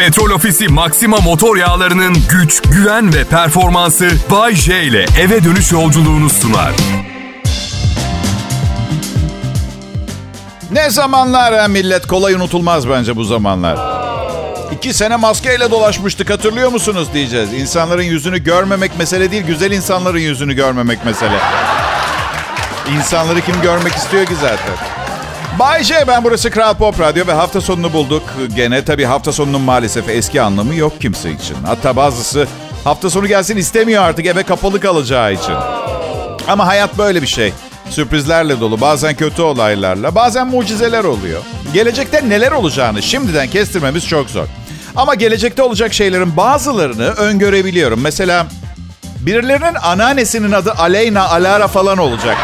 Petrol Ofisi Maxima motor yağlarının güç, güven ve performansı Bay J ile eve dönüş yolculuğunu sunar. Ne zamanlar ha millet kolay unutulmaz bence bu zamanlar. İki sene maskeyle dolaşmıştık hatırlıyor musunuz diyeceğiz. İnsanların yüzünü görmemek mesele değil, güzel insanların yüzünü görmemek mesele. İnsanları kim görmek istiyor ki zaten? Bay J ben burası Kral Pop Radyo ve hafta sonunu bulduk. Gene tabii hafta sonunun maalesef eski anlamı yok kimse için. Hatta bazısı hafta sonu gelsin istemiyor artık eve kapalı kalacağı için. Ama hayat böyle bir şey. Sürprizlerle dolu, bazen kötü olaylarla, bazen mucizeler oluyor. Gelecekte neler olacağını şimdiden kestirmemiz çok zor. Ama gelecekte olacak şeylerin bazılarını öngörebiliyorum. Mesela birilerinin anneannesinin adı Aleyna Alara falan olacak.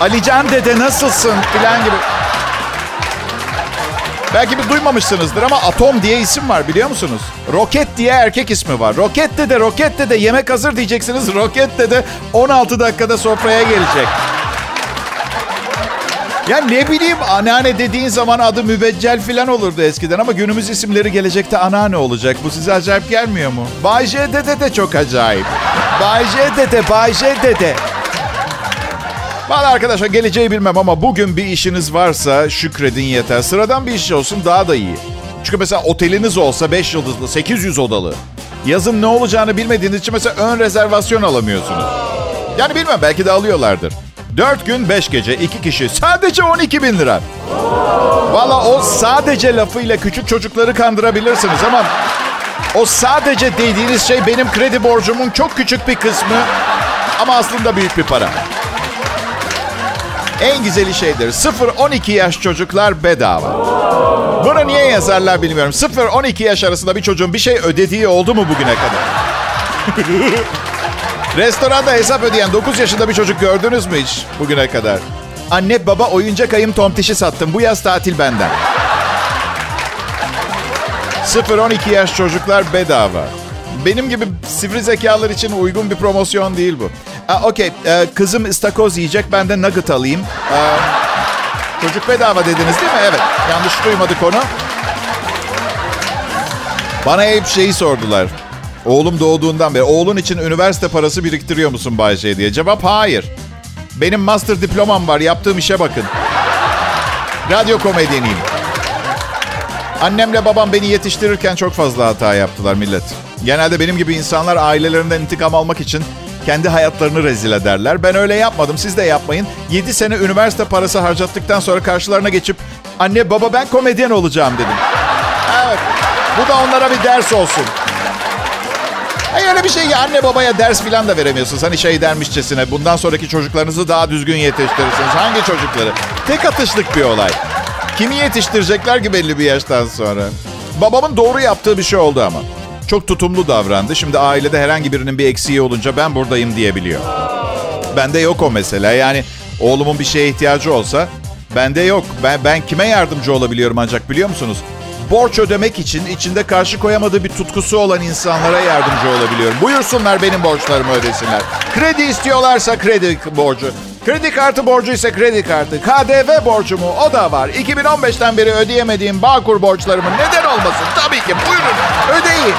Alican dede nasılsın filan gibi. Belki bir duymamışsınızdır ama Atom diye isim var biliyor musunuz? Roket diye erkek ismi var. Roket dede, roket dede yemek hazır diyeceksiniz. Roket dede 16 dakikada sofraya gelecek. Ya ne bileyim anneanne dediğin zaman adı mübeccel falan olurdu eskiden ama günümüz isimleri gelecekte anneanne olacak. Bu size acayip gelmiyor mu? Bay J dede de çok acayip. Bay J dede, Bay J dede. Valla arkadaşlar geleceği bilmem ama bugün bir işiniz varsa şükredin yeter. Sıradan bir iş olsun daha da iyi. Çünkü mesela oteliniz olsa 5 yıldızlı, 800 odalı. Yazın ne olacağını bilmediğiniz için mesela ön rezervasyon alamıyorsunuz. Yani bilmem belki de alıyorlardır. 4 gün 5 gece 2 kişi sadece 12 bin lira. Valla o sadece lafıyla küçük çocukları kandırabilirsiniz ama o sadece dediğiniz şey benim kredi borcumun çok küçük bir kısmı ama aslında büyük bir para. En güzeli şeydir. 0-12 yaş çocuklar bedava. Bunu niye yazarlar bilmiyorum. 0-12 yaş arasında bir çocuğun bir şey ödediği oldu mu bugüne kadar? Restoranda hesap ödeyen 9 yaşında bir çocuk gördünüz mü hiç bugüne kadar? Anne baba oyuncak ayım tontişi sattım. Bu yaz tatil benden. 0-12 yaş çocuklar bedava. Benim gibi sivri zekalar için uygun bir promosyon değil bu. Okey, ee, kızım istakoz yiyecek, ben de nugget alayım. Aa, çocuk bedava dediniz değil mi? Evet, yanlış duymadık onu. Bana hep şeyi sordular. Oğlum doğduğundan beri, oğlun için üniversite parası biriktiriyor musun Bayşe diye. Cevap hayır. Benim master diplomam var, yaptığım işe bakın. Radyo komedyeniyim. Annemle babam beni yetiştirirken çok fazla hata yaptılar millet. Genelde benim gibi insanlar ailelerinden intikam almak için kendi hayatlarını rezil ederler. Ben öyle yapmadım. Siz de yapmayın. 7 sene üniversite parası harcattıktan sonra karşılarına geçip anne baba ben komedyen olacağım dedim. Evet. Bu da onlara bir ders olsun. Hayır öyle bir şey ya anne babaya ders falan da veremiyorsunuz. Hani şey dermişçesine bundan sonraki çocuklarınızı daha düzgün yetiştirirsiniz. Hangi çocukları? Tek atışlık bir olay. Kimi yetiştirecekler ki belli bir yaştan sonra? Babamın doğru yaptığı bir şey oldu ama. Çok tutumlu davrandı. Şimdi ailede herhangi birinin bir eksiği olunca ben buradayım diyebiliyor. Bende yok o mesela. Yani oğlumun bir şeye ihtiyacı olsa bende yok. Ben, ben kime yardımcı olabiliyorum ancak biliyor musunuz? Borç ödemek için içinde karşı koyamadığı bir tutkusu olan insanlara yardımcı olabiliyorum. Buyursunlar benim borçlarımı ödesinler. Kredi istiyorlarsa kredi borcu. Kredi kartı borcu ise kredi kartı. KDV borcumu o da var. 2015'ten beri ödeyemediğim Bağkur borçlarımın neden olmasın? Tabii ki buyurun ödeyin.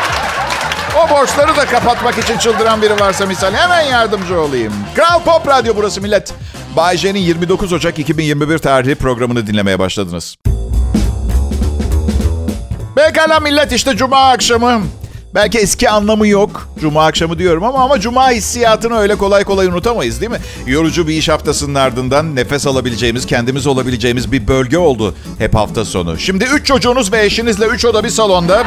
O borçları da kapatmak için çıldıran biri varsa misal hemen yardımcı olayım. Kral Pop Radyo burası millet. Bay J'nin 29 Ocak 2021 tarihli programını dinlemeye başladınız. Pekala millet işte Cuma akşamı. Belki eski anlamı yok. Cuma akşamı diyorum ama ama Cuma hissiyatını öyle kolay kolay unutamayız değil mi? Yorucu bir iş haftasının ardından nefes alabileceğimiz, kendimiz olabileceğimiz bir bölge oldu hep hafta sonu. Şimdi üç çocuğunuz ve eşinizle üç oda bir salonda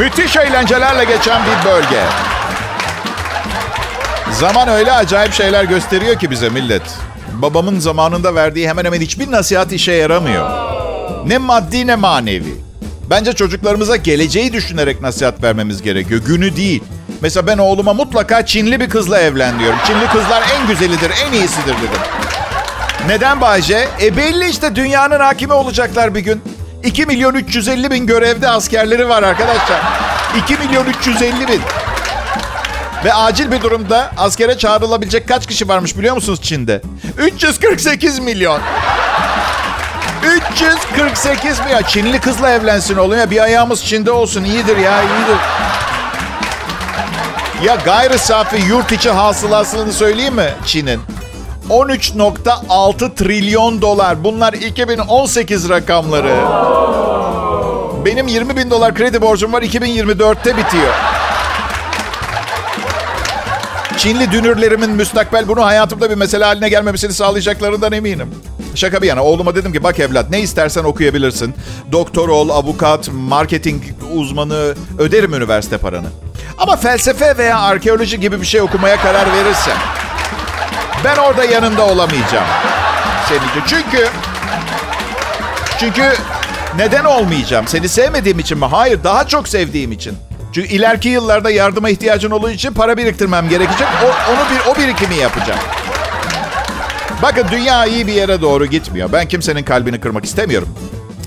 müthiş eğlencelerle geçen bir bölge. Zaman öyle acayip şeyler gösteriyor ki bize millet. Babamın zamanında verdiği hemen hemen hiçbir nasihat işe yaramıyor. Ne maddi ne manevi. Bence çocuklarımıza geleceği düşünerek nasihat vermemiz gerekiyor. Günü değil. Mesela ben oğluma mutlaka Çinli bir kızla evlen diyorum. Çinli kızlar en güzelidir, en iyisidir dedim. Neden Bayce? E belli işte dünyanın hakimi olacaklar bir gün. 2 milyon 350 bin görevde askerleri var arkadaşlar. 2 milyon 350 bin. Ve acil bir durumda askere çağrılabilecek kaç kişi varmış biliyor musunuz Çin'de? 348 milyon. 348 mi ya? Çinli kızla evlensin oğlum ya. Bir ayağımız Çin'de olsun. iyidir ya, iyidir. Ya gayri safi yurt içi hasılasını söyleyeyim mi Çin'in? 13.6 trilyon dolar. Bunlar 2018 rakamları. Benim 20 bin dolar kredi borcum var 2024'te bitiyor. Çinli dünürlerimin müstakbel bunu hayatımda bir mesele haline gelmemesini sağlayacaklarından eminim. Şaka bir yana oğluma dedim ki bak evlat ne istersen okuyabilirsin. Doktor ol, avukat, marketing uzmanı öderim üniversite paranı. Ama felsefe veya arkeoloji gibi bir şey okumaya karar verirsen ben orada yanında olamayacağım. Senin için. Çünkü çünkü neden olmayacağım? Seni sevmediğim için mi? Hayır, daha çok sevdiğim için. Çünkü ileriki yıllarda yardıma ihtiyacın olduğu için para biriktirmem gerekecek. O, onu bir o birikimi yapacağım. Bakın dünya iyi bir yere doğru gitmiyor. Ben kimsenin kalbini kırmak istemiyorum.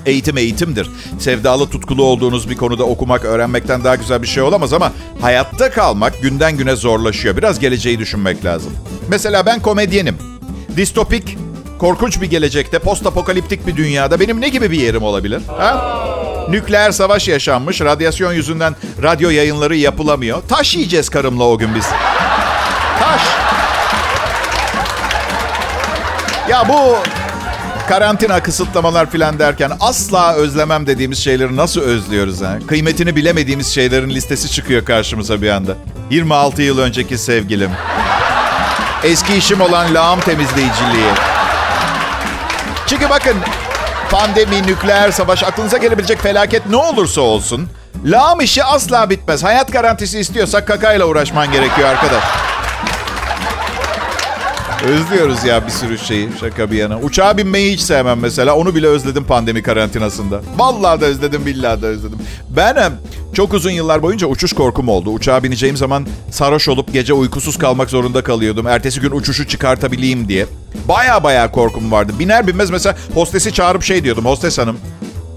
Eğitim eğitimdir. Sevdalı, tutkulu olduğunuz bir konuda okumak, öğrenmekten daha güzel bir şey olamaz ama hayatta kalmak günden güne zorlaşıyor. Biraz geleceği düşünmek lazım. Mesela ben komedyenim. Distopik, korkunç bir gelecekte, post apokaliptik bir dünyada benim ne gibi bir yerim olabilir? Ha? Nükleer savaş yaşanmış, radyasyon yüzünden radyo yayınları yapılamıyor. Taş yiyeceğiz karımla o gün biz. Taş. Ya bu karantina, kısıtlamalar filan derken asla özlemem dediğimiz şeyleri nasıl özlüyoruz ha? Kıymetini bilemediğimiz şeylerin listesi çıkıyor karşımıza bir anda. 26 yıl önceki sevgilim. Eski işim olan lağım temizleyiciliği. Çünkü bakın pandemi, nükleer savaş, aklınıza gelebilecek felaket ne olursa olsun lağım işi asla bitmez. Hayat garantisi istiyorsak kakayla uğraşman gerekiyor arkadaş. Özlüyoruz ya bir sürü şeyi şaka bir yana. Uçağa binmeyi hiç sevmem mesela. Onu bile özledim pandemi karantinasında. Vallahi da özledim billahi da özledim. Ben çok uzun yıllar boyunca uçuş korkum oldu. Uçağa bineceğim zaman sarhoş olup gece uykusuz kalmak zorunda kalıyordum. Ertesi gün uçuşu çıkartabileyim diye. Baya baya korkum vardı. Biner binmez mesela hostesi çağırıp şey diyordum. Hostes hanım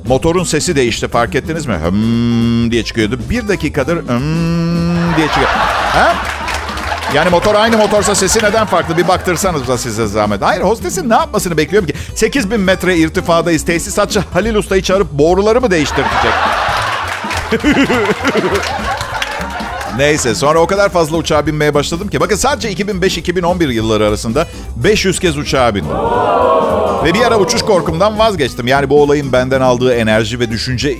motorun sesi değişti fark ettiniz mi? Hım diye çıkıyordu. Bir dakikadır hım diye çıkıyor. Ha? Yani motor aynı motorsa sesi neden farklı? Bir baktırsanız da size zahmet. Hayır hostesin ne yapmasını bekliyorum ki? 8000 metre irtifadayız. Tesisatçı Halil Usta'yı çağırıp boruları mı değiştirecek? Neyse sonra o kadar fazla uçağa binmeye başladım ki. Bakın sadece 2005-2011 yılları arasında 500 kez uçağa bindim. Ve bir ara uçuş korkumdan vazgeçtim. Yani bu olayın benden aldığı enerji ve düşünce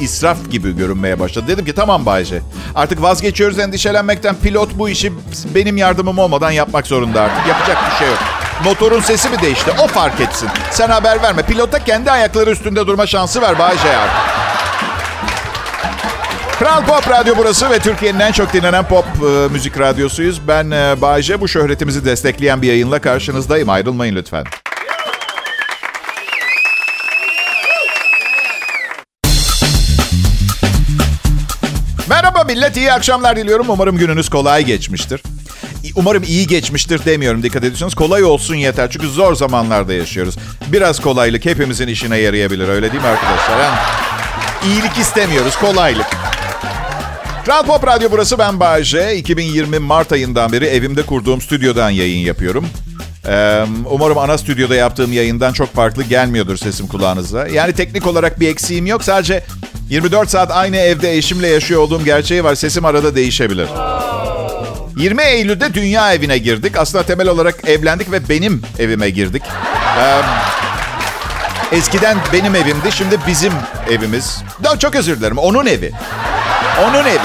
israf gibi görünmeye başladı. Dedim ki tamam Bayce artık vazgeçiyoruz endişelenmekten. Pilot bu işi benim yardımım olmadan yapmak zorunda artık. Yapacak bir şey yok. Motorun sesi mi değişti? O fark etsin. Sen haber verme. Pilota kendi ayakları üstünde durma şansı ver Bayce artık. Kral Pop Radyo burası ve Türkiye'nin en çok dinlenen pop e, müzik radyosuyuz. Ben e, Bayce. Bu şöhretimizi destekleyen bir yayınla karşınızdayım. Ayrılmayın lütfen. Millet, iyi akşamlar diliyorum. Umarım gününüz kolay geçmiştir. Umarım iyi geçmiştir demiyorum dikkat ediyorsanız. Kolay olsun yeter çünkü zor zamanlarda yaşıyoruz. Biraz kolaylık hepimizin işine yarayabilir öyle değil mi arkadaşlar? Yani iyilik istemiyoruz, kolaylık. Kral Pop Radyo burası ben Bayece. 2020 Mart ayından beri evimde kurduğum stüdyodan yayın yapıyorum. umarım ana stüdyoda yaptığım yayından çok farklı gelmiyordur sesim kulağınıza. Yani teknik olarak bir eksiğim yok. Sadece 24 saat aynı evde eşimle yaşıyor olduğum gerçeği var. Sesim arada değişebilir. 20 Eylül'de dünya evine girdik. Aslında temel olarak evlendik ve benim evime girdik. eskiden benim evimdi, şimdi bizim evimiz. Çok özür dilerim, onun evi. Onun evi.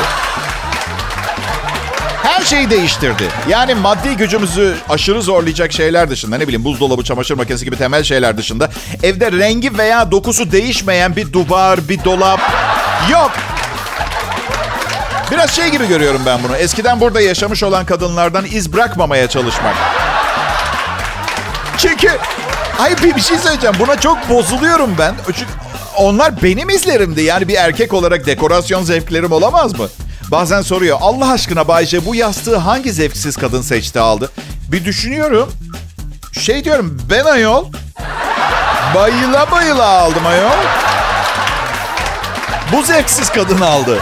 Her şeyi değiştirdi. Yani maddi gücümüzü aşırı zorlayacak şeyler dışında ne bileyim buzdolabı, çamaşır makinesi gibi temel şeyler dışında evde rengi veya dokusu değişmeyen bir duvar, bir dolap yok. Biraz şey gibi görüyorum ben bunu. Eskiden burada yaşamış olan kadınlardan iz bırakmamaya çalışmak. Çünkü hayır bir, şey söyleyeceğim. Buna çok bozuluyorum ben. Çünkü onlar benim izlerimdi. Yani bir erkek olarak dekorasyon zevklerim olamaz mı? Bazen soruyor. Allah aşkına Bayce bu yastığı hangi zevksiz kadın seçti aldı? Bir düşünüyorum. Şey diyorum ben ayol. Bayıla bayıla aldım ayol. Bu zevksiz kadın aldı.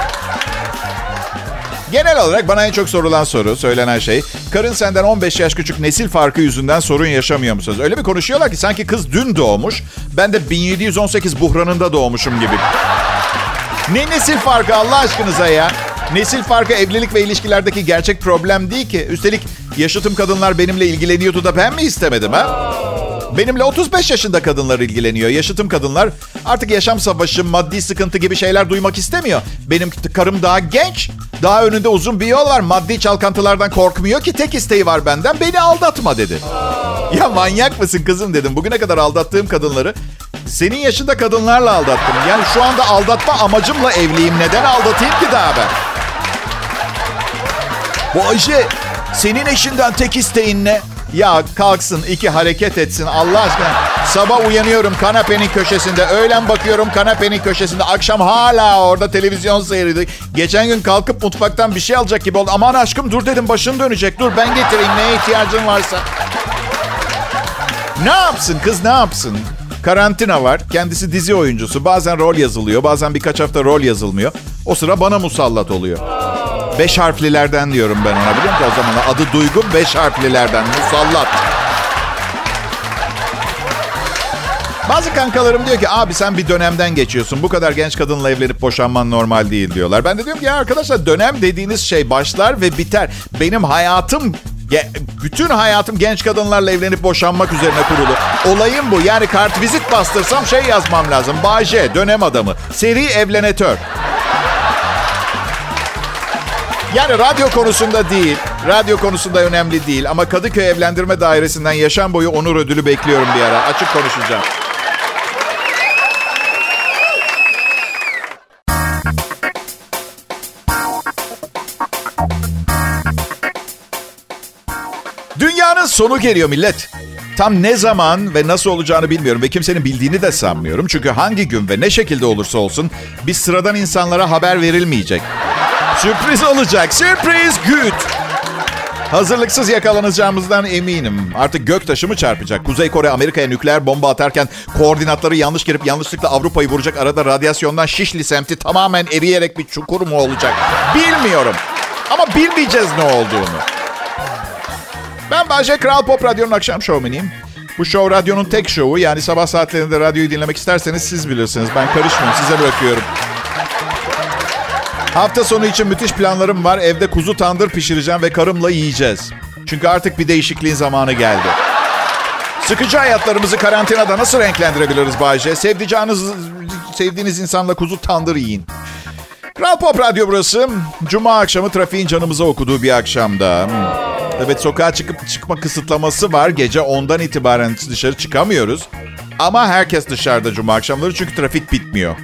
Genel olarak bana en çok sorulan soru, söylenen şey... Karın senden 15 yaş küçük nesil farkı yüzünden sorun yaşamıyor musunuz? Öyle bir konuşuyorlar ki sanki kız dün doğmuş. Ben de 1718 buhranında doğmuşum gibi. Ne nesil farkı Allah aşkınıza ya? Nesil farkı evlilik ve ilişkilerdeki gerçek problem değil ki. Üstelik yaşıtım kadınlar benimle ilgileniyordu da ben mi istemedim ha? Benimle 35 yaşında kadınlar ilgileniyor. Yaşıtım kadınlar artık yaşam savaşı, maddi sıkıntı gibi şeyler duymak istemiyor. Benim karım daha genç. Daha önünde uzun bir yol var. Maddi çalkantılardan korkmuyor ki tek isteği var benden. Beni aldatma dedi. Ya manyak mısın kızım dedim. Bugüne kadar aldattığım kadınları senin yaşında kadınlarla aldattım. Yani şu anda aldatma amacımla evliyim. Neden aldatayım ki daha ben? Bu Ayşe senin eşinden tek isteğin ne? Ya kalksın iki hareket etsin Allah aşkına. Sabah uyanıyorum kanepenin köşesinde. Öğlen bakıyorum kanepenin köşesinde. Akşam hala orada televizyon seyrediyor. Geçen gün kalkıp mutfaktan bir şey alacak gibi oldu. Aman aşkım dur dedim başın dönecek. Dur ben getireyim neye ihtiyacın varsa. Ne yapsın kız ne yapsın? Karantina var. Kendisi dizi oyuncusu. Bazen rol yazılıyor. Bazen birkaç hafta rol yazılmıyor. O sıra bana musallat oluyor. Beş harflilerden diyorum ben ona biliyor musun? O zaman adı Duygu beş harflilerden musallat. Bazı kankalarım diyor ki abi sen bir dönemden geçiyorsun. Bu kadar genç kadınla evlenip boşanman normal değil diyorlar. Ben de diyorum ki ya arkadaşlar dönem dediğiniz şey başlar ve biter. Benim hayatım bütün hayatım genç kadınlarla evlenip boşanmak üzerine kurulu. Olayım bu. Yani kart vizit bastırsam şey yazmam lazım. Baje, dönem adamı. Seri evlenetör. Yani radyo konusunda değil, radyo konusunda önemli değil ama Kadıköy Evlendirme Dairesi'nden yaşam boyu onur ödülü bekliyorum bir ara. Açık konuşacağım. Dünyanın sonu geliyor millet. Tam ne zaman ve nasıl olacağını bilmiyorum ve kimsenin bildiğini de sanmıyorum. Çünkü hangi gün ve ne şekilde olursa olsun biz sıradan insanlara haber verilmeyecek. Sürpriz olacak. Sürpriz güç. Hazırlıksız yakalanacağımızdan eminim. Artık gök taşı mı çarpacak? Kuzey Kore Amerika'ya nükleer bomba atarken koordinatları yanlış girip yanlışlıkla Avrupa'yı vuracak. Arada radyasyondan Şişli semti tamamen eriyerek bir çukur mu olacak? Bilmiyorum. Ama bilmeyeceğiz ne olduğunu. Ben Bayce Kral Pop Radyo'nun akşam şovmeniyim. Bu show radyonun tek şovu. Yani sabah saatlerinde radyoyu dinlemek isterseniz siz bilirsiniz. Ben karışmıyorum. Size bırakıyorum. Hafta sonu için müthiş planlarım var. Evde kuzu tandır pişireceğim ve karımla yiyeceğiz. Çünkü artık bir değişikliğin zamanı geldi. Sıkıcı hayatlarımızı karantinada nasıl renklendirebiliriz Bayce? Sevdiceğiniz, sevdiğiniz insanla kuzu tandır yiyin. Kral Pop Radyo burası. Cuma akşamı trafiğin canımıza okuduğu bir akşamda. Evet sokağa çıkıp çıkma kısıtlaması var. Gece 10'dan itibaren dışarı çıkamıyoruz. Ama herkes dışarıda cuma akşamları çünkü trafik bitmiyor.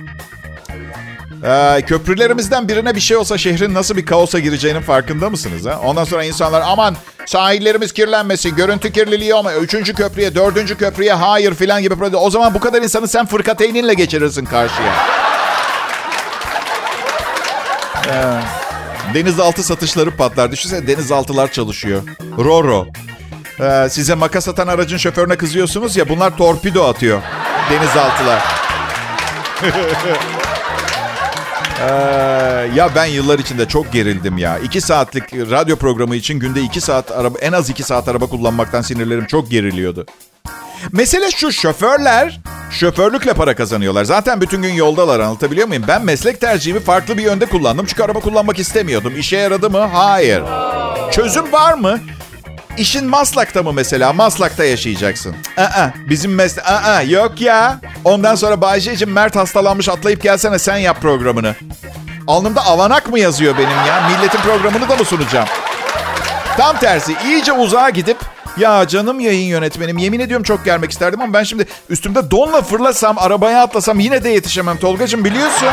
Ee, köprülerimizden birine bir şey olsa şehrin nasıl bir kaosa gireceğinin farkında mısınız? Ha? Ondan sonra insanlar aman sahillerimiz kirlenmesin, görüntü kirliliği olma. Üçüncü köprüye, dördüncü köprüye hayır filan gibi. O zaman bu kadar insanı sen fırkateyninle geçirirsin karşıya. Ee, denizaltı satışları patlar. Düşünsene denizaltılar çalışıyor. Roro. Ee, size makas atan aracın şoförüne kızıyorsunuz ya bunlar torpido atıyor. Denizaltılar. Ee, ya ben yıllar içinde çok gerildim ya. İki saatlik radyo programı için günde iki saat araba, en az iki saat araba kullanmaktan sinirlerim çok geriliyordu. Mesele şu şoförler şoförlükle para kazanıyorlar. Zaten bütün gün yoldalar anlatabiliyor muyum? Ben meslek tercihimi farklı bir yönde kullandım. Çünkü araba kullanmak istemiyordum. İşe yaradı mı? Hayır. Çözüm var mı? İşin Maslak'ta mı mesela? Maslak'ta yaşayacaksın. Aa, bizim meslek... Aa, yok ya. Ondan sonra Bayce'cim Mert hastalanmış atlayıp gelsene sen yap programını. Alnımda avanak mı yazıyor benim ya? Milletin programını da mı sunacağım? Tam tersi iyice uzağa gidip ya canım yayın yönetmenim yemin ediyorum çok gelmek isterdim ama ben şimdi üstümde donla fırlasam arabaya atlasam yine de yetişemem Tolgacığım biliyorsun.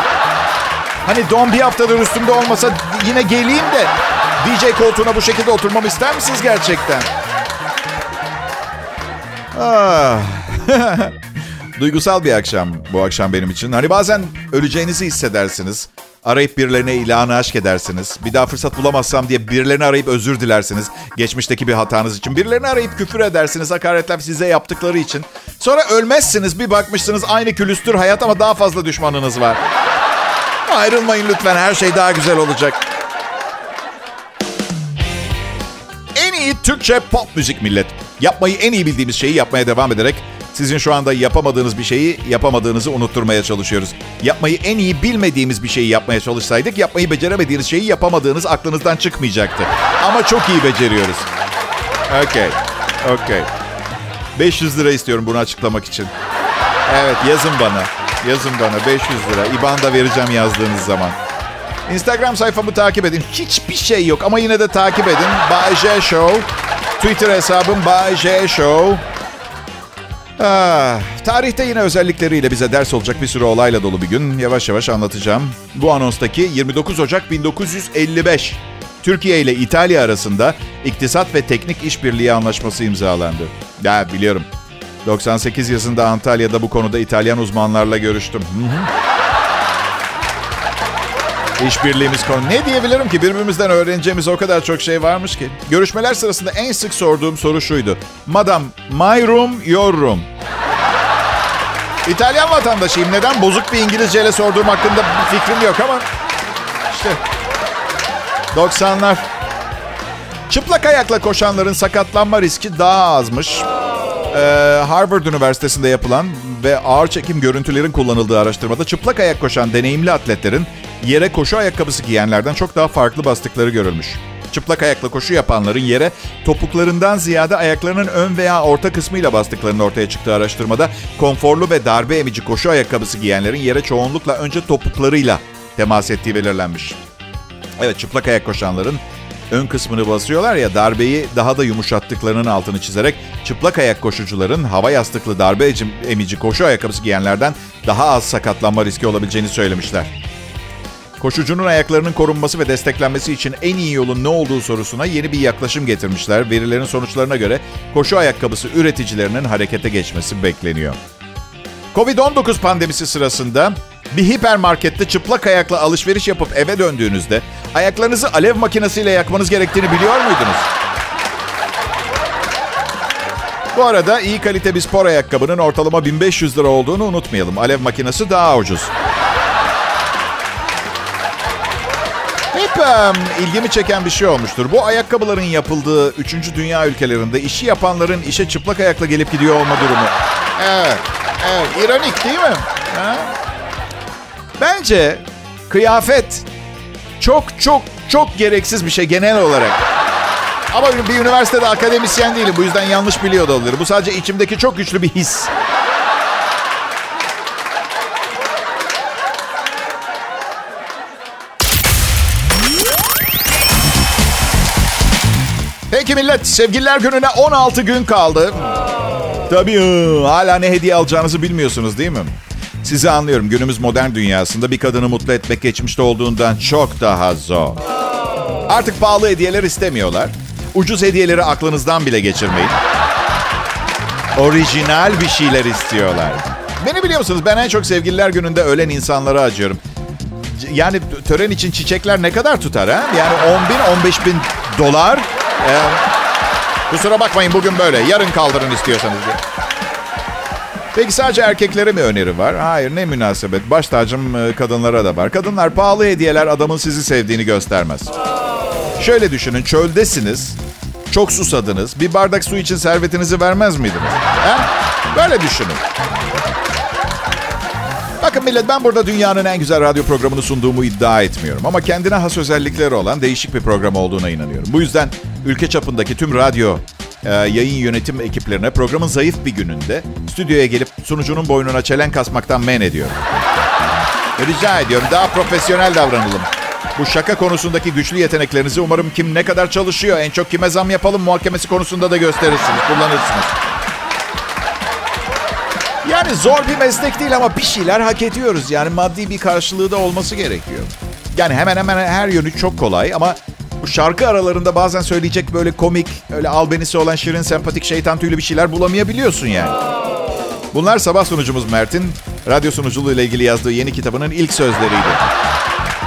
Hani don bir haftadır üstümde olmasa yine geleyim de DJ koltuğuna bu şekilde oturmamı ister misiniz gerçekten? Ah. Duygusal bir akşam bu akşam benim için. Hani bazen öleceğinizi hissedersiniz. Arayıp birilerine ilanı aşk edersiniz. Bir daha fırsat bulamazsam diye birilerini arayıp özür dilersiniz. Geçmişteki bir hatanız için. Birilerini arayıp küfür edersiniz. Hakaretler size yaptıkları için. Sonra ölmezsiniz. Bir bakmışsınız aynı külüstür hayat ama daha fazla düşmanınız var. Ayrılmayın lütfen. Her şey daha güzel olacak. Türkçe pop müzik millet. Yapmayı en iyi bildiğimiz şeyi yapmaya devam ederek sizin şu anda yapamadığınız bir şeyi yapamadığınızı unutturmaya çalışıyoruz. Yapmayı en iyi bilmediğimiz bir şeyi yapmaya çalışsaydık yapmayı beceremediğiniz şeyi yapamadığınız aklınızdan çıkmayacaktı. Ama çok iyi beceriyoruz. Okey. Okey. 500 lira istiyorum bunu açıklamak için. Evet yazın bana. Yazın bana 500 lira. İban da vereceğim yazdığınız zaman. Instagram sayfamı takip edin. Hiçbir şey yok ama yine de takip edin. Bay J Show. Twitter hesabım Bay J Show. Ah, tarihte yine özellikleriyle bize ders olacak bir sürü olayla dolu bir gün. Yavaş yavaş anlatacağım. Bu anonstaki 29 Ocak 1955. Türkiye ile İtalya arasında iktisat ve teknik işbirliği anlaşması imzalandı. Ya biliyorum. 98 yazında Antalya'da bu konuda İtalyan uzmanlarla görüştüm. İşbirliğimiz konu. Ne diyebilirim ki? Birbirimizden öğreneceğimiz o kadar çok şey varmış ki. Görüşmeler sırasında en sık sorduğum soru şuydu. Madam, my room, your room. İtalyan vatandaşıyım. Neden bozuk bir İngilizceyle sorduğum hakkında bir fikrim yok ama... işte 90'lar. Çıplak ayakla koşanların sakatlanma riski daha azmış. Ee, Harvard Üniversitesi'nde yapılan ve ağır çekim görüntülerin kullanıldığı araştırmada çıplak ayak koşan deneyimli atletlerin yere koşu ayakkabısı giyenlerden çok daha farklı bastıkları görülmüş. Çıplak ayakla koşu yapanların yere topuklarından ziyade ayaklarının ön veya orta kısmıyla bastıklarının ortaya çıktığı araştırmada konforlu ve darbe emici koşu ayakkabısı giyenlerin yere çoğunlukla önce topuklarıyla temas ettiği belirlenmiş. Evet çıplak ayak koşanların ön kısmını basıyorlar ya darbeyi daha da yumuşattıklarının altını çizerek çıplak ayak koşucuların hava yastıklı darbe emici koşu ayakkabısı giyenlerden daha az sakatlanma riski olabileceğini söylemişler. Koşucunun ayaklarının korunması ve desteklenmesi için en iyi yolun ne olduğu sorusuna yeni bir yaklaşım getirmişler. Verilerin sonuçlarına göre koşu ayakkabısı üreticilerinin harekete geçmesi bekleniyor. Covid-19 pandemisi sırasında bir hipermarkette çıplak ayakla alışveriş yapıp eve döndüğünüzde ayaklarınızı alev makinesiyle yakmanız gerektiğini biliyor muydunuz? Bu arada iyi kalite bir spor ayakkabının ortalama 1500 lira olduğunu unutmayalım. Alev makinesi daha ucuz. Hep um, ilgimi çeken bir şey olmuştur. Bu ayakkabıların yapıldığı 3. dünya ülkelerinde işi yapanların işe çıplak ayakla gelip gidiyor olma durumu. Evet, evet. İronik değil mi? Ha? Bence kıyafet çok çok çok gereksiz bir şey genel olarak. Ama bir üniversitede akademisyen değilim. Bu yüzden yanlış biliyor da olabilir. Bu sadece içimdeki çok güçlü bir his. Peki millet, sevgililer gününe 16 gün kaldı. Tabii hala ne hediye alacağınızı bilmiyorsunuz değil mi? Sizi anlıyorum. Günümüz modern dünyasında bir kadını mutlu etmek geçmişte olduğundan çok daha zor. Artık pahalı hediyeler istemiyorlar. Ucuz hediyeleri aklınızdan bile geçirmeyin. Orijinal bir şeyler istiyorlar. Beni biliyor musunuz? Ben en çok sevgililer gününde ölen insanlara acıyorum. Yani tören için çiçekler ne kadar tutar ha? Yani 10 bin, 15 bin dolar. Ee, kusura bakmayın bugün böyle. Yarın kaldırın istiyorsanız diye. Peki sadece erkeklere mi öneri var? Hayır ne münasebet. Baş tacım e, kadınlara da var. Kadınlar pahalı hediyeler adamın sizi sevdiğini göstermez. Şöyle düşünün çöldesiniz. Çok susadınız. Bir bardak su için servetinizi vermez miydiniz? He? Böyle düşünün. Bakın millet ben burada dünyanın en güzel radyo programını sunduğumu iddia etmiyorum. Ama kendine has özellikleri olan değişik bir program olduğuna inanıyorum. Bu yüzden ülke çapındaki tüm radyo e, yayın yönetim ekiplerine programın zayıf bir gününde stüdyoya gelip sunucunun boynuna çelen kasmaktan men ediyorum. Rica ediyorum daha profesyonel davranalım. Bu şaka konusundaki güçlü yeteneklerinizi umarım kim ne kadar çalışıyor, en çok kime zam yapalım muhakemesi konusunda da gösterirsiniz, kullanırsınız. Yani zor bir meslek değil ama bir şeyler hak ediyoruz. Yani maddi bir karşılığı da olması gerekiyor. Yani hemen hemen her yönü çok kolay ama bu şarkı aralarında bazen söyleyecek böyle komik, öyle albenisi olan şirin, sempatik, şeytan tüylü bir şeyler bulamayabiliyorsun yani. Bunlar sabah sunucumuz Mert'in radyo sunuculuğu ile ilgili yazdığı yeni kitabının ilk sözleriydi.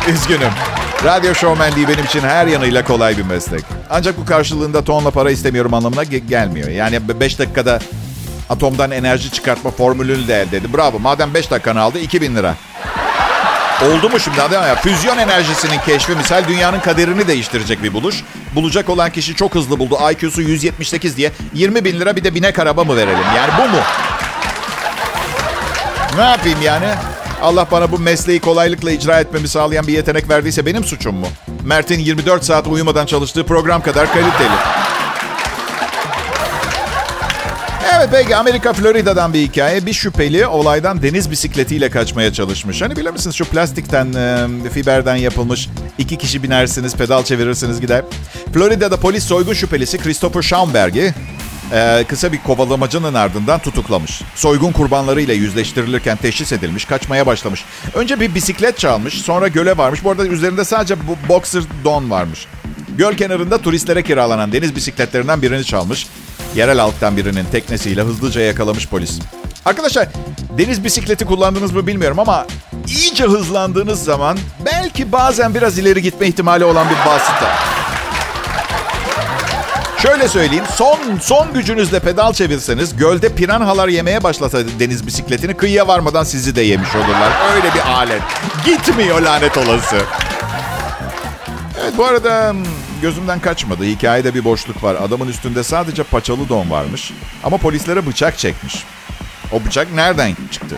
Üzgünüm. Radyo şovmenliği benim için her yanıyla kolay bir meslek. Ancak bu karşılığında tonla para istemiyorum anlamına ge- gelmiyor. Yani 5 dakikada atomdan enerji çıkartma formülünü de elde edin. Bravo. Madem 5 dakikanı aldı 2000 lira. Oldu mu şimdi mi? Ya, füzyon enerjisinin keşfi misal dünyanın kaderini değiştirecek bir buluş. Bulacak olan kişi çok hızlı buldu. IQ'su 178 diye 20 bin lira bir de binek araba mı verelim? Yani bu mu? Ne yapayım yani? Allah bana bu mesleği kolaylıkla icra etmemi sağlayan bir yetenek verdiyse benim suçum mu? Mert'in 24 saat uyumadan çalıştığı program kadar kaliteli. Evet peki Amerika Florida'dan bir hikaye. Bir şüpheli olaydan deniz bisikletiyle kaçmaya çalışmış. Hani bilir misiniz şu plastikten, fiberden yapılmış iki kişi binersiniz, pedal çevirirsiniz gider. Florida'da polis soygun şüphelisi Christopher Schaumberg'i kısa bir kovalamacının ardından tutuklamış. Soygun kurbanlarıyla yüzleştirilirken teşhis edilmiş, kaçmaya başlamış. Önce bir bisiklet çalmış, sonra göle varmış. Bu arada üzerinde sadece bu boxer don varmış. Göl kenarında turistlere kiralanan deniz bisikletlerinden birini çalmış. Yerel halktan birinin teknesiyle hızlıca yakalamış polis. Arkadaşlar deniz bisikleti kullandınız mı bilmiyorum ama iyice hızlandığınız zaman belki bazen biraz ileri gitme ihtimali olan bir vasıta. Şöyle söyleyeyim, son son gücünüzle pedal çevirseniz gölde piranhalar yemeye başlasa deniz bisikletini kıyıya varmadan sizi de yemiş olurlar. Öyle bir alet. Gitmiyor lanet olası. Evet bu arada hmm, gözümden kaçmadı. Hikayede bir boşluk var. Adamın üstünde sadece paçalı don varmış. Ama polislere bıçak çekmiş. O bıçak nereden çıktı?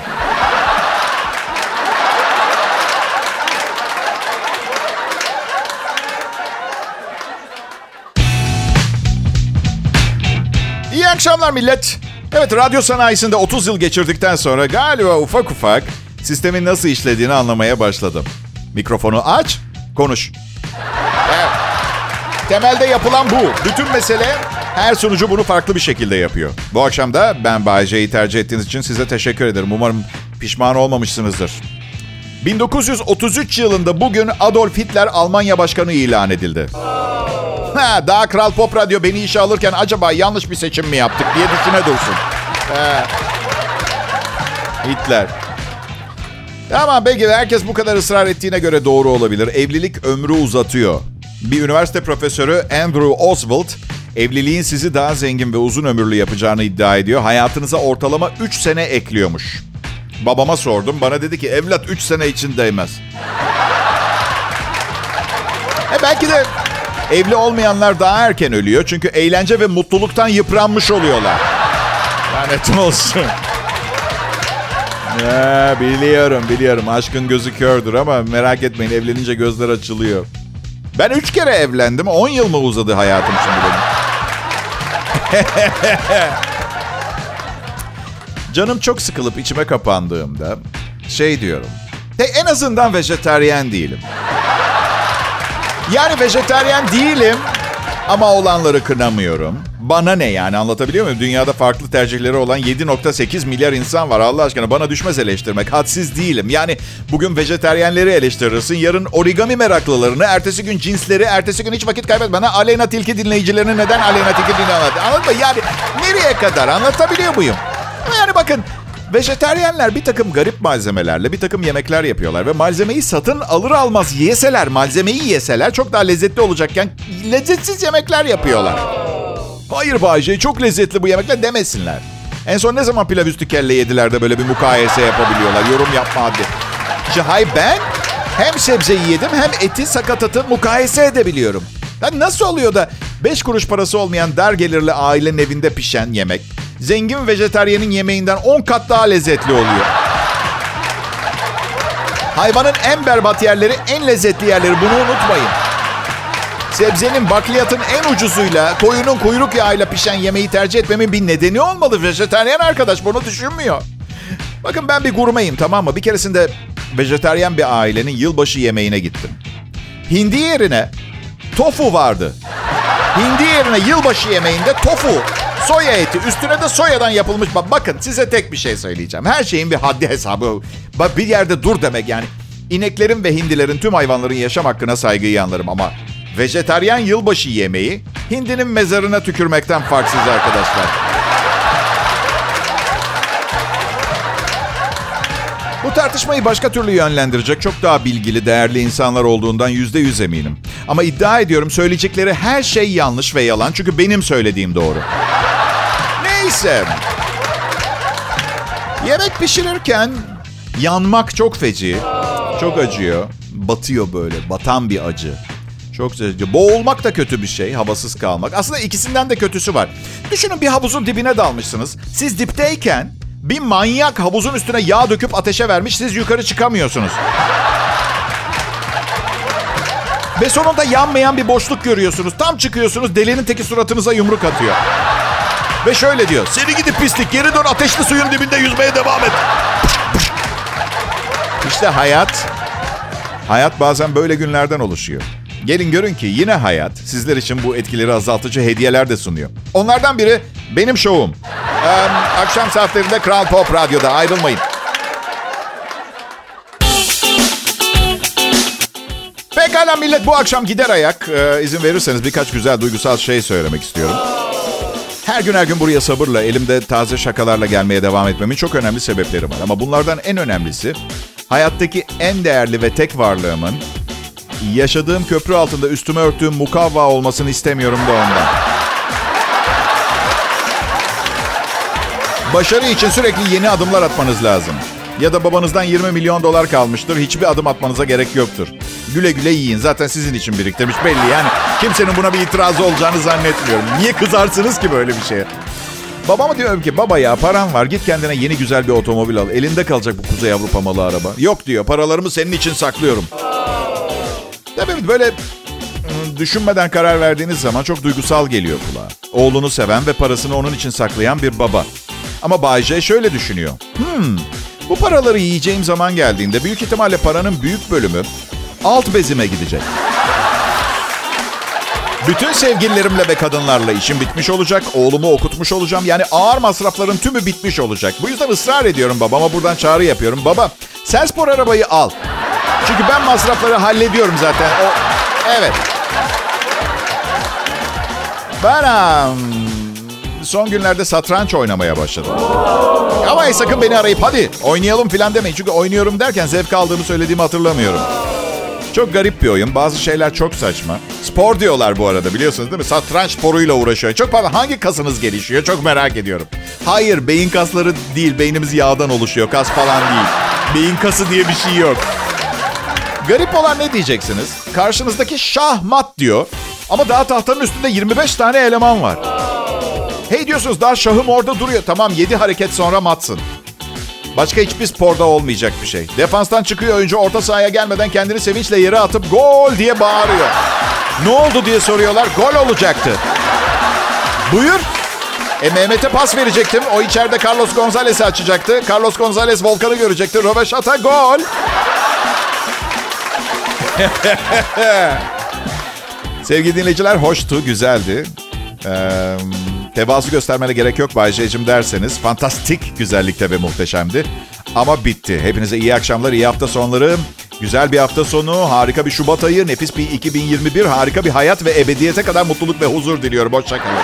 İyi akşamlar millet. Evet radyo sanayisinde 30 yıl geçirdikten sonra galiba ufak ufak sistemin nasıl işlediğini anlamaya başladım. Mikrofonu aç, konuş. Temelde yapılan bu. Bütün mesele her sunucu bunu farklı bir şekilde yapıyor. Bu akşam da ben Bayece'yi tercih ettiğiniz için size teşekkür ederim. Umarım pişman olmamışsınızdır. 1933 yılında bugün Adolf Hitler Almanya Başkanı ilan edildi. Ha, daha Kral Pop Radyo beni işe alırken acaba yanlış bir seçim mi yaptık diye düşüne dursun. He. Hitler. Ama belki herkes bu kadar ısrar ettiğine göre doğru olabilir. Evlilik ömrü uzatıyor. Bir üniversite profesörü Andrew Oswald, evliliğin sizi daha zengin ve uzun ömürlü yapacağını iddia ediyor. Hayatınıza ortalama 3 sene ekliyormuş. Babama sordum. Bana dedi ki evlat 3 sene için değmez. E belki de evli olmayanlar daha erken ölüyor. Çünkü eğlence ve mutluluktan yıpranmış oluyorlar. Lanet olsun. Ya, biliyorum biliyorum aşkın gözü kördür ama merak etmeyin evlenince gözler açılıyor. Ben üç kere evlendim. 10 yıl mı uzadı hayatım şimdi benim? Canım çok sıkılıp içime kapandığımda şey diyorum. De en azından vejeteryen değilim. Yani vejeteryen değilim ama olanları kınamıyorum. Bana ne yani anlatabiliyor muyum? Dünyada farklı tercihleri olan 7.8 milyar insan var Allah aşkına. Bana düşmez eleştirmek. Hadsiz değilim. Yani bugün vejeteryenleri eleştirirsin. Yarın origami meraklılarını, ertesi gün cinsleri, ertesi gün hiç vakit kaybetmeden Aleyna Tilki dinleyicilerini neden Aleyna Tilki dinliyorlar? Anladın mı? Yani nereye kadar anlatabiliyor muyum? Yani bakın Vejeteryenler bir takım garip malzemelerle bir takım yemekler yapıyorlar ve malzemeyi satın alır almaz yeseler, malzemeyi yeseler çok daha lezzetli olacakken lezzetsiz yemekler yapıyorlar. Hayır Bayce çok lezzetli bu yemekler demesinler. En son ne zaman pilav üstü kelle yediler de böyle bir mukayese yapabiliyorlar. Yorum yapma hadi. İşte hay ben hem sebzeyi yedim hem eti sakatatı mukayese edebiliyorum. Ya nasıl oluyor da 5 kuruş parası olmayan dar gelirli ailenin evinde pişen yemek zengin vejeteryenin yemeğinden 10 kat daha lezzetli oluyor. Hayvanın en berbat yerleri en lezzetli yerleri bunu unutmayın. Sebzenin bakliyatın en ucuzuyla, koyunun kuyruk yağıyla pişen yemeği tercih etmemin bir nedeni olmalı. Vejeteryen arkadaş bunu düşünmüyor. Bakın ben bir gurmeyim tamam mı? Bir keresinde vejeteryen bir ailenin yılbaşı yemeğine gittim. Hindi yerine tofu vardı. Hindi yerine yılbaşı yemeğinde tofu. Soya eti. Üstüne de soyadan yapılmış. Bakın size tek bir şey söyleyeceğim. Her şeyin bir haddi hesabı. Bak bir yerde dur demek yani. İneklerin ve hindilerin tüm hayvanların yaşam hakkına saygıyı anlarım ama vejeteryan yılbaşı yemeği hindinin mezarına tükürmekten farksız arkadaşlar. Bu tartışmayı başka türlü yönlendirecek çok daha bilgili, değerli insanlar olduğundan yüzde yüz eminim. Ama iddia ediyorum söyleyecekleri her şey yanlış ve yalan çünkü benim söylediğim doğru. Neyse. Yemek pişirirken yanmak çok feci. Çok acıyor. Batıyor böyle. Batan bir acı. Çok acı. Boğulmak da kötü bir şey. Havasız kalmak. Aslında ikisinden de kötüsü var. Düşünün bir havuzun dibine dalmışsınız. Siz dipteyken bir manyak havuzun üstüne yağ döküp ateşe vermiş. Siz yukarı çıkamıyorsunuz. Ve sonunda yanmayan bir boşluk görüyorsunuz. Tam çıkıyorsunuz delinin teki suratınıza yumruk atıyor. Ve şöyle diyor. Seni gidip pislik geri dön ateşli suyun dibinde yüzmeye devam et. İşte hayat, hayat bazen böyle günlerden oluşuyor. Gelin görün ki yine hayat sizler için bu etkileri azaltıcı hediyeler de sunuyor. Onlardan biri benim şovum. Ee, akşam saatlerinde Kral Pop Radyo'da ayrılmayın. Pekala millet bu akşam gider ayak. Ee, izin verirseniz birkaç güzel duygusal şey söylemek istiyorum. Her gün her gün buraya sabırla, elimde taze şakalarla gelmeye devam etmemin çok önemli sebepleri var. Ama bunlardan en önemlisi hayattaki en değerli ve tek varlığımın yaşadığım köprü altında üstüme örttüğüm mukavva olmasını istemiyorum da ondan. Başarı için sürekli yeni adımlar atmanız lazım. Ya da babanızdan 20 milyon dolar kalmıştır. Hiçbir adım atmanıza gerek yoktur. Güle güle yiyin. Zaten sizin için biriktirmiş belli yani. Kimsenin buna bir itirazı olacağını zannetmiyorum. Niye kızarsınız ki böyle bir şeye? Babama diyorum ki baba ya paran var git kendine yeni güzel bir otomobil al. Elinde kalacak bu Kuzey Avrupa malı araba. Yok diyor paralarımı senin için saklıyorum. Tabii böyle ıı, düşünmeden karar verdiğiniz zaman çok duygusal geliyor kulağa. Oğlunu seven ve parasını onun için saklayan bir baba. Ama Bay J şöyle düşünüyor. Hmm, bu paraları yiyeceğim zaman geldiğinde büyük ihtimalle paranın büyük bölümü alt bezime gidecek. Bütün sevgililerimle ve kadınlarla işim bitmiş olacak. Oğlumu okutmuş olacağım. Yani ağır masrafların tümü bitmiş olacak. Bu yüzden ısrar ediyorum babama. Buradan çağrı yapıyorum. Baba sen spor arabayı al. Çünkü ben masrafları hallediyorum zaten. O, evet. Ben son günlerde satranç oynamaya başladım. Ama sakın beni arayıp hadi oynayalım falan demeyin. Çünkü oynuyorum derken zevk aldığımı söylediğimi hatırlamıyorum. Çok garip bir oyun. Bazı şeyler çok saçma. Spor diyorlar bu arada biliyorsunuz değil mi? Satranç sporuyla uğraşıyor. Çok fazla hangi kasınız gelişiyor? Çok merak ediyorum. Hayır beyin kasları değil. Beynimiz yağdan oluşuyor. Kas falan değil. Beyin kası diye bir şey yok. Garip olan ne diyeceksiniz? Karşınızdaki şahmat diyor. Ama daha tahtanın üstünde 25 tane eleman var. Hey diyorsunuz daha şahım orada duruyor. Tamam 7 hareket sonra matsın. Başka hiçbir sporda olmayacak bir şey. Defanstan çıkıyor oyuncu orta sahaya gelmeden kendini sevinçle yere atıp gol diye bağırıyor. Ne oldu diye soruyorlar. Gol olacaktı. Buyur. E Mehmet'e pas verecektim. O içeride Carlos Gonzalez'i açacaktı. Carlos Gonzalez Volkan'ı görecekti. Röveşata gol. Sevgili dinleyiciler hoştu, güzeldi. Ee, tevazu göstermene gerek yok Bay derseniz fantastik güzellikte ve muhteşemdi. Ama bitti. Hepinize iyi akşamlar, iyi hafta sonları. Güzel bir hafta sonu, harika bir Şubat ayı, nefis bir 2021, harika bir hayat ve ebediyete kadar mutluluk ve huzur diliyorum. Hoşçakalın.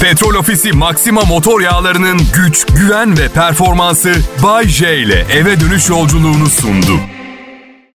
Petrol Ofisi Maxima motor yağlarının güç, güven ve performansı Bay J ile eve dönüş yolculuğunu sundu.